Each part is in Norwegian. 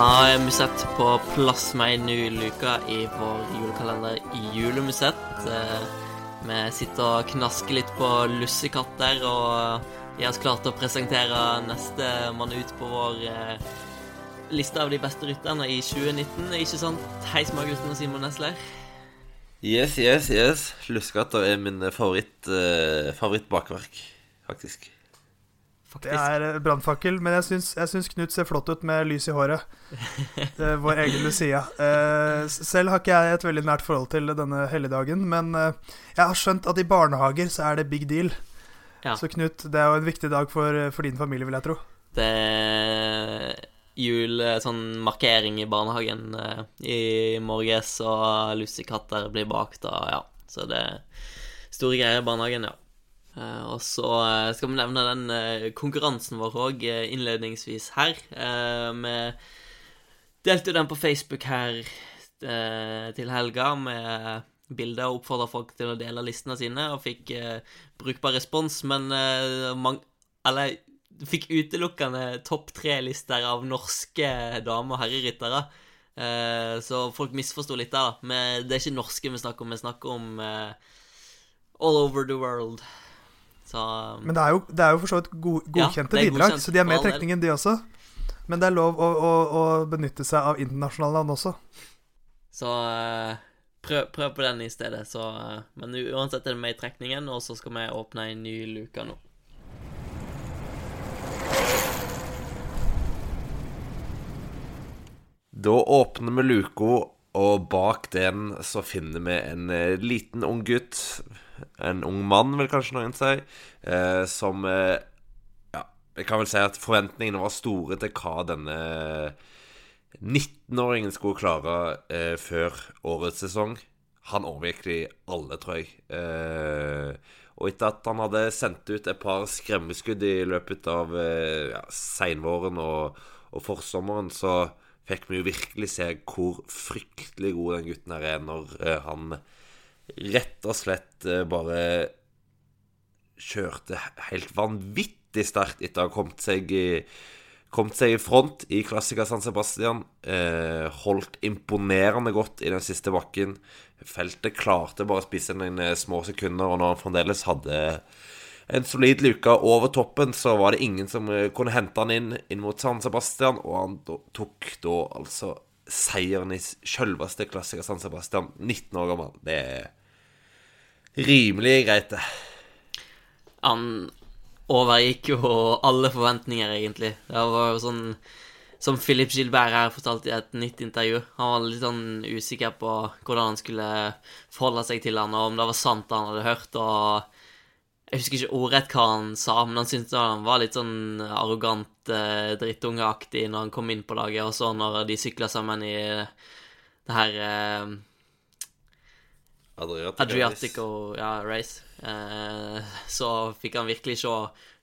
Da er Musett på plass med en ny luke i vår julekalender Julemusett. Eh, Vi sitter og knasker litt på lussekatter og gjør oss klare til å presentere neste mann ut på vår eh, liste av de beste rytterne i 2019. Ikke sant, Hei, smågutten og Simon Nesler? Yes, yes, yes. Lussekatter er min favoritt, uh, favorittbakverk, faktisk. Det er eh, brannfakkel, men jeg syns, jeg syns Knut ser flott ut med lys i håret. Det vår egen Lucia. Eh, selv har ikke jeg et veldig nært forhold til denne helligdagen, men eh, jeg har skjønt at i barnehager så er det big deal. Ja. Så Knut, det er jo en viktig dag for, for din familie, vil jeg tro. Det er jul, sånn markering i barnehagen eh, i morges, og lussekatter blir bakt, og ja. Så det er store greier i barnehagen, ja. Eh, og så eh, skal vi nevne den eh, konkurransen vår òg innledningsvis her. Vi delte jo den på Facebook her til helga med bilder og oppfordra folk til å dele listene sine, og fikk brukbar respons, men eh, mang eller fikk utelukkende topp tre-lister av norske dame- og herreryttere. Så folk misforsto litt der, da. Det er ikke norske vi snakker om, vi snakker om all over the world. Så Men det er jo, det er jo for så vidt go godkjente er bidrag, godkjent så de er med i trekningen, de også. Men det er lov å, å, å benytte seg av internasjonale navn også. Så eh, prøv, prøv på den i stedet. Så, eh, men uansett er det med i trekningen, og så skal vi åpne en ny luke nå. Da åpner vi luka, og bak den så finner vi en eh, liten ung gutt. En ung mann, vil kanskje noen si. Eh, som eh, Ja, jeg kan vel si at forventningene var store til hva denne 19-åringen skulle klare eh, før årets sesong. Han overgikk de alle, tror jeg. Eh, og etter at han hadde sendt ut et par skremmeskudd i løpet av eh, ja, seinvåren og, og forsommeren, så fikk vi jo virkelig se hvor fryktelig god den gutten her er når eh, han rett og slett eh, bare kjørte helt vanvittig sterkt etter å ha kommet seg i Kommet seg i front i klassiker San Sebastian. Eh, holdt imponerende godt i den siste bakken. Feltet klarte bare å spise noen små sekunder, og når han fremdeles hadde en solid luke over toppen, så var det ingen som eh, kunne hente han inn inn mot San Sebastian, og han tok da altså seieren i selveste klassiker San Sebastian, 19 år gammel. Det er rimelig greit, det. Han overgikk jo alle forventninger, egentlig. Det var jo sånn Som Philip Gilbert her fortalte i et nytt intervju. Han var litt sånn usikker på hvordan han skulle forholde seg til han, og om det var sant han hadde hørt. og Jeg husker ikke ordrett hva han sa, men han syntes han var litt sånn arrogant, eh, drittungeaktig når han kom inn på laget, og så når de sykla sammen i det her eh, Adriatico. Adriatico ja, race. Eh, så fikk han virkelig se,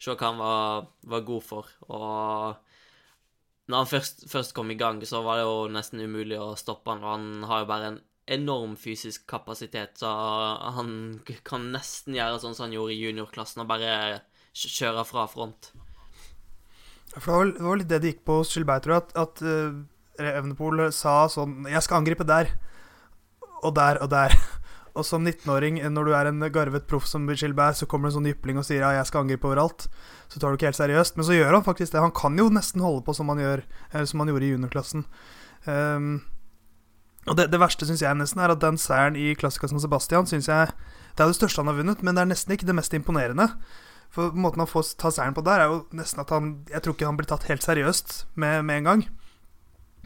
se hva han var, var god for. Og når han først, først kom i gang, så var det jo nesten umulig å stoppe han. Han har jo bare en enorm fysisk kapasitet, så han kan nesten gjøre sånn som han gjorde i juniorklassen, og bare kjøre fra front. For det var, det var litt det det gikk på hos Gilbert, tror jeg. At, at uh, Evenepool sa sånn Jeg skal angripe der. Og der og der. Og som 19-åring, når du er en garvet proff som Gilbert, så kommer det en sånn jypling og sier ja, jeg skal angripe overalt. Så tar du ikke helt seriøst. Men så gjør han faktisk det. Han kan jo nesten holde på som han, gjør, eller som han gjorde i juniorklassen. Um, og det, det verste syns jeg nesten er at den seieren i Klassika San Sebastian synes jeg Det er det største han har vunnet, men det er nesten ikke det mest imponerende. For måten han får ta seieren på der, er jo nesten at han Jeg tror ikke han blir tatt helt seriøst med, med en gang.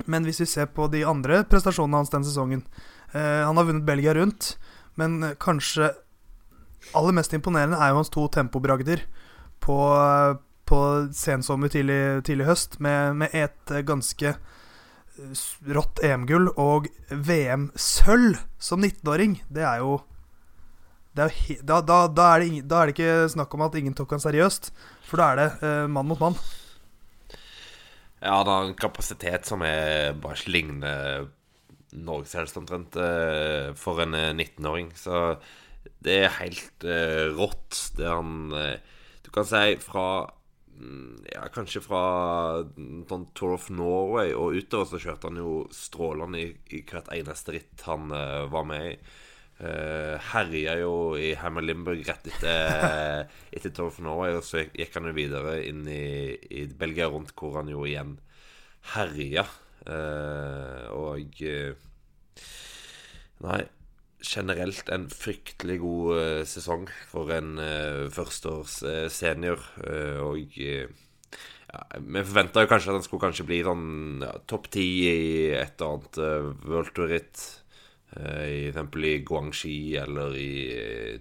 Men hvis vi ser på de andre prestasjonene hans den sesongen eh, Han har vunnet Belgia rundt, men eh, kanskje aller mest imponerende er jo hans to tempobragder på, eh, på sensommer, tidlig, tidlig høst, med, med et eh, ganske rått EM-gull og VM-sølv som 19-åring. Det er jo det er da, da, da, er det da er det ikke snakk om at ingen tok han seriøst, for da er det eh, mann mot mann. Ja, han har en kapasitet som er bare ligner Norges helst omtrent eh, for en eh, 19-åring. Så det er helt eh, rått, det han eh, Du kan si fra mm, Ja, kanskje fra sånn Tour of Norway og utover så kjørte han jo strålende i, i hvert eneste ritt han uh, var med i. Uh, herja jo i Hammer Limburg rett etter, etter Tour of Norway, og så gikk han jo videre inn i, i Belgia rundt, hvor han jo igjen herja. Uh, og uh, Nei, generelt en fryktelig god uh, sesong for en førsteårs senior. og ja, vi forventa jo kanskje at han skulle kanskje bli sånn ja, topp ti i et eller annet uh, World Tour-ritt. I eksempel i Guangxi eller i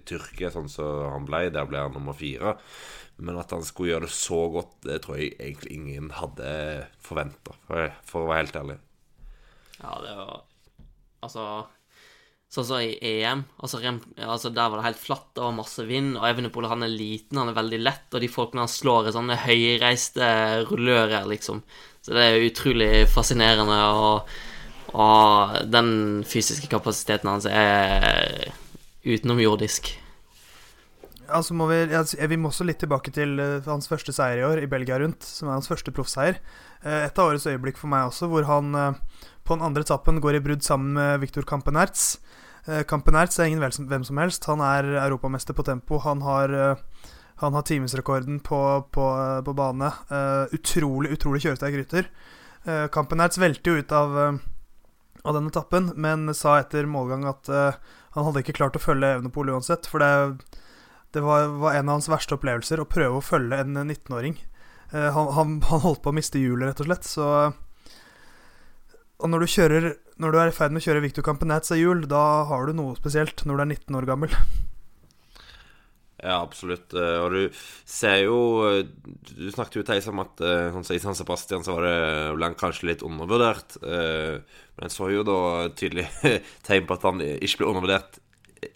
Tyrkia, sånn som han ble. Der ble han nummer fire. Men at han skulle gjøre det så godt, det tror jeg egentlig ingen hadde forventa, for, å være helt ærlig. Ja, det var Altså Sånn som i EM. Altså, altså, Der var det helt flatt, det var masse vind. Og Evenepool han er liten, han er veldig lett, og de folkene han slår, er sånne høyreiste rullører, liksom. Så det er utrolig fascinerende, og, og den fysiske kapasiteten hans er utenomjordisk. Ja, må vi, vi må også litt tilbake til hans første seier i år, i Belgia rundt, som er hans første proffseier. Et av årets øyeblikk for meg også, hvor han på den andre etappen går i brudd sammen med Viktor Kampenertz. Kampenertz er ingen hvem som helst. Han er europamester på tempo. Han har, han har timesrekorden på, på, på, bane. utrolig, utrolig kjøresterk rytter. Kampenertz velter jo ut av, av den etappen, men sa etter målgang at han hadde ikke klart å følge Evenepool uansett. For det, det var, var, en av hans verste opplevelser å prøve å følge en 19-åring. Han, han, han, holdt på å miste hjulet, rett og slett. Så og når du, kjører, når du er i ferd med å kjøre Victor Campenats av hjul, da har du noe spesielt når du er 19 år gammel. Ja, absolutt. Og du ser jo Du snakket jo Theis om at sånn som i San Sebastian så var det ble han kanskje litt undervurdert. Men en så jo da tydelig tegn på at han ikke ble undervurdert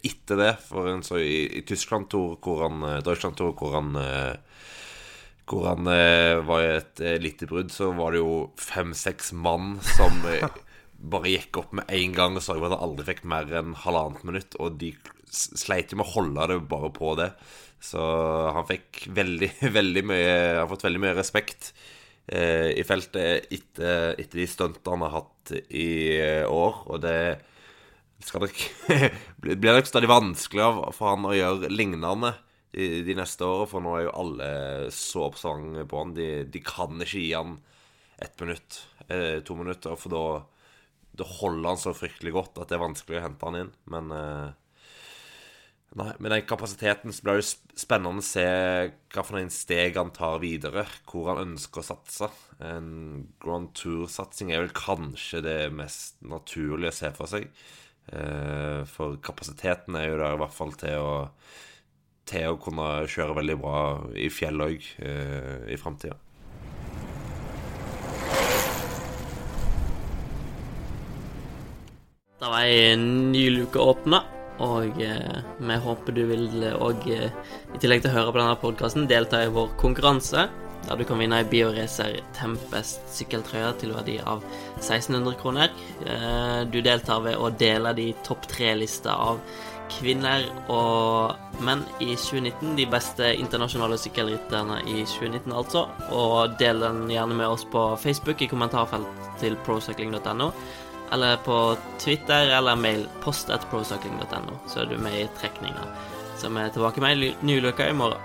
etter det. For en så i, i Tyskland-tour hvor han Deutschland-tour hvor han hvor han eh, var i et eh, lite brudd, så var det jo fem-seks mann som eh, bare gikk opp med en gang og sa at han aldri fikk mer enn halvannet minutt. Og de sleit jo med å holde det bare på det. Så han fikk veldig, veldig mye Han har fått veldig mye respekt eh, i feltet etter, etter de stuntene han har hatt i år. Og det skal nok blir nok stadig vanskeligere for han å gjøre lignende de, de neste årene, for nå er jo alle så observante på han. De, de, kan ikke gi han ett minutt, eh, to minutter, for da, da holder han så fryktelig godt at det er vanskelig å hente han inn. Men eh, Nei, med den kapasiteten så blir det spennende å se en steg han tar videre. Hvor han ønsker å satse. En Grand Tour-satsing er vel kanskje det mest naturlige å se for seg. Eh, for kapasiteten er jo der i hvert fall til å til å kunne kjøre veldig bra i fjell òg eh, i framtida. Da var ei ny luke åpna, og eh, vi håper du vil òg, eh, i tillegg til å høre på denne podkasten, delta i vår konkurranse. Der du kan vinne ei Bioracer Tempest sykkeltrøye til verdi av 1600 kroner. Eh, du deltar ved å dele de topp tre-lista av kvinner og menn i 2019. De beste internasjonale sykkelrytterne i 2019, altså. Og del den gjerne med oss på Facebook i kommentarfelt til procycling.no. Eller på Twitter eller mail post at procycling.no, så er du med i trekninga. Så vi er tilbake med ei ny uke i morgen.